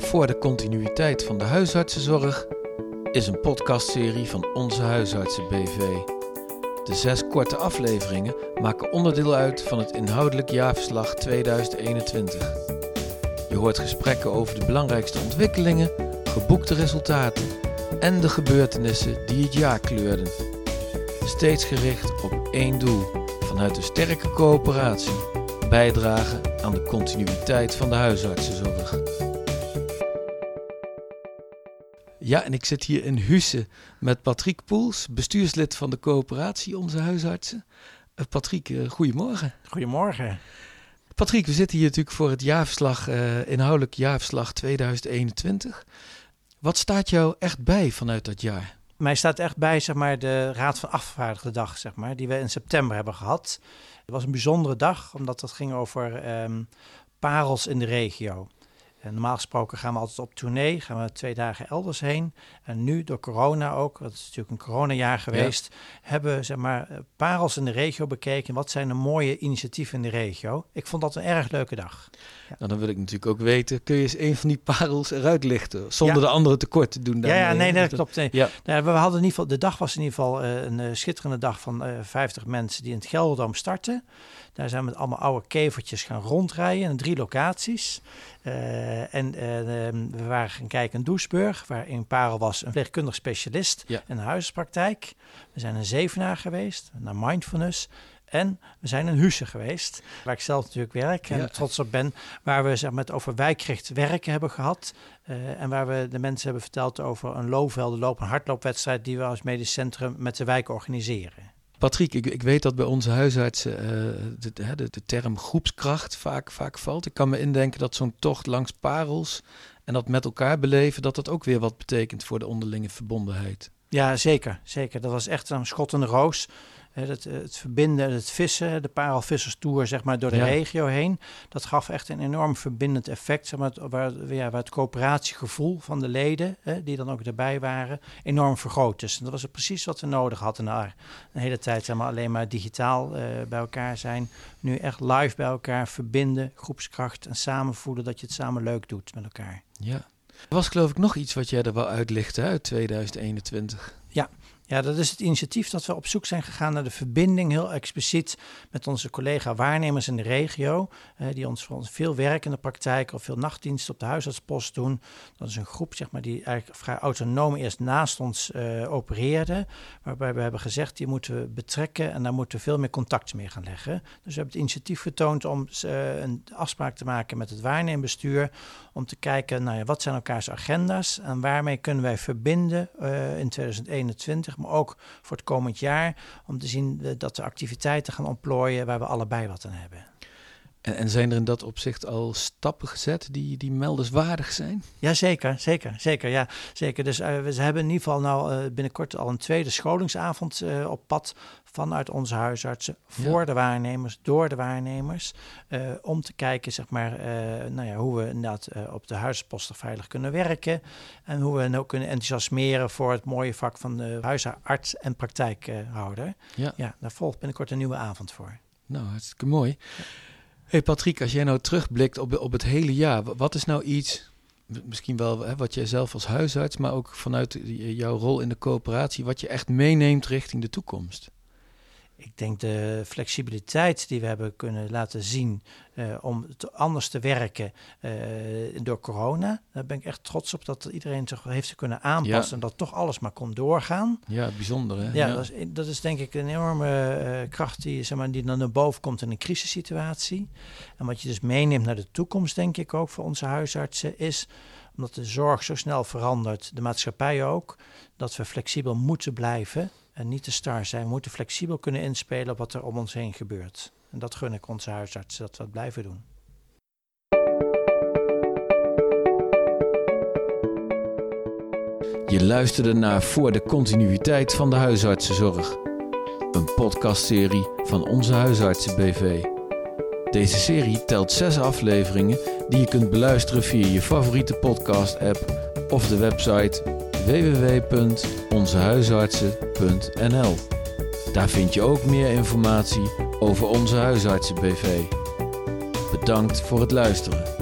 Voor de continuïteit van de huisartsenzorg is een podcastserie van Onze Huisartsen BV. De zes korte afleveringen maken onderdeel uit van het inhoudelijk jaarverslag 2021. Je hoort gesprekken over de belangrijkste ontwikkelingen, geboekte resultaten en de gebeurtenissen die het jaar kleurden. Steeds gericht op één doel: vanuit een sterke coöperatie bijdragen aan de continuïteit van de huisartsenzorg. Ja, en ik zit hier in Husse met Patrick Poels, bestuurslid van de coöperatie Onze Huisartsen. Uh, Patrick, uh, goedemorgen. Goedemorgen. Patrick, we zitten hier natuurlijk voor het jaarverslag, uh, inhoudelijk jaarverslag 2021. Wat staat jou echt bij vanuit dat jaar? Mij staat echt bij zeg maar, de Raad van Afgevaardigden dag, zeg maar, die we in september hebben gehad. Het was een bijzondere dag, omdat het ging over um, parels in de regio. En normaal gesproken gaan we altijd op tournee, gaan we twee dagen elders heen. En nu door corona ook, dat is natuurlijk een coronajaar geweest, ja. hebben we zeg maar, parels in de regio bekeken. Wat zijn de mooie initiatieven in de regio? Ik vond dat een erg leuke dag. Ja. Nou, dan wil ik natuurlijk ook weten, kun je eens een van die parels eruit lichten, zonder ja. de andere tekort te doen? Ja, ja, nee, nee, dat klopt. Nee. Ja. Nou, we hadden in ieder geval, de dag was in ieder geval uh, een uh, schitterende dag van uh, 50 mensen die in het Gelderdoom starten. Daar zijn we met allemaal oude kevertjes gaan rondrijden in drie locaties. Uh, en uh, we waren gaan kijken in Doesburg, waar in Parel was een verpleegkundig specialist ja. in de huispraktijk. We zijn in Zevenaar geweest, naar Mindfulness. En we zijn in Husse geweest, waar ik zelf natuurlijk werk en ja. trots op ben. Waar we zeg maar, het over wijkgericht werken hebben gehad. Uh, en waar we de mensen hebben verteld over een loopvelde loop, een hardloopwedstrijd die we als medisch centrum met de wijk organiseren. Patrick, ik, ik, weet dat bij onze huisartsen de, de, de, term groepskracht vaak, vaak valt. Ik kan me indenken dat zo'n tocht langs parels en dat met elkaar beleven, dat dat ook weer wat betekent voor de onderlinge verbondenheid. Ja, zeker. zeker. Dat was echt een schot in de roos. Het, het, verbinden, het vissen, de parelvisserstoer zeg maar, door de ja. regio heen. Dat gaf echt een enorm verbindend effect. Zeg maar, waar, ja, waar het coöperatiegevoel van de leden, hè, die dan ook erbij waren, enorm vergroot is. En dat was precies wat we nodig hadden. Na een hele tijd zeg maar, alleen maar digitaal uh, bij elkaar zijn. Nu echt live bij elkaar verbinden, groepskracht en samen voelen dat je het samen leuk doet met elkaar. Ja. Er was geloof ik nog iets wat jij er wel uitlichtte uit 2021. Ja, ja, dat is het initiatief dat we op zoek zijn gegaan naar de verbinding, heel expliciet met onze collega-waarnemers in de regio, eh, die ons voor ons veel werk in de praktijk of veel nachtdiensten op de huisartspost doen. Dat is een groep zeg maar, die eigenlijk vrij autonoom eerst naast ons uh, opereerde, waarbij we hebben gezegd, die moeten we betrekken en daar moeten we veel meer contact mee gaan leggen. Dus we hebben het initiatief getoond om uh, een afspraak te maken met het waarneembestuur, om te kijken, nou ja, wat zijn elkaars agenda's en waarmee kunnen wij verbinden in 2021 maar ook voor het komend jaar. Om te zien dat de activiteiten gaan ontplooien waar we allebei wat aan hebben. En, en zijn er in dat opzicht al stappen gezet die, die meldenswaardig zijn? Ja, zeker, zeker, zeker. Ja, zeker. Dus uh, we hebben in ieder geval nou uh, binnenkort al een tweede scholingsavond uh, op pad vanuit onze huisartsen voor ja. de waarnemers, door de waarnemers, om te kijken zeg maar, nou ja, hoe we inderdaad op de huisposten veilig kunnen werken en hoe we nou kunnen enthousiasmeren voor het mooie vak van de huisarts en praktijkhouder. Ja. ja, daar volgt binnenkort een nieuwe avond voor. Nou, hartstikke mooi. Ja. Hey Patrick, als jij nou terugblikt op, op het hele jaar, wat is nou iets, misschien wel hè, wat jij zelf als huisarts, maar ook vanuit jouw rol in de coöperatie, wat je echt meeneemt richting de toekomst? Ik denk de flexibiliteit die we hebben kunnen laten zien uh, om te, anders te werken uh, door corona. Daar ben ik echt trots op dat iedereen zich heeft kunnen aanpassen ja. en dat toch alles maar kon doorgaan. Ja, bijzonder hè? Ja, ja. Dat, is, dat, is, denk ik een enorme uh, kracht die, zeg maar, die dan naar boven komt in een crisissituatie. En wat je dus meeneemt naar de toekomst, denk ik ook voor onze huisartsen, is omdat de zorg zo snel verandert, de maatschappij ook, dat we flexibel moeten blijven en niet te star zijn. We moeten flexibel kunnen inspelen op wat er om ons heen gebeurt. En dat gun ik onze huisartsen, dat we dat blijven doen. Je luisterde naar Voor de continuïteit van de huisartsenzorg. Een podcastserie van Onze Huisartsen BV. Deze serie telt zes afleveringen die je kunt beluisteren via je favoriete podcast-app of de website www.onzehuisartsen.nl. Daar vind je ook meer informatie over onze huisartsen BV. Bedankt voor het luisteren.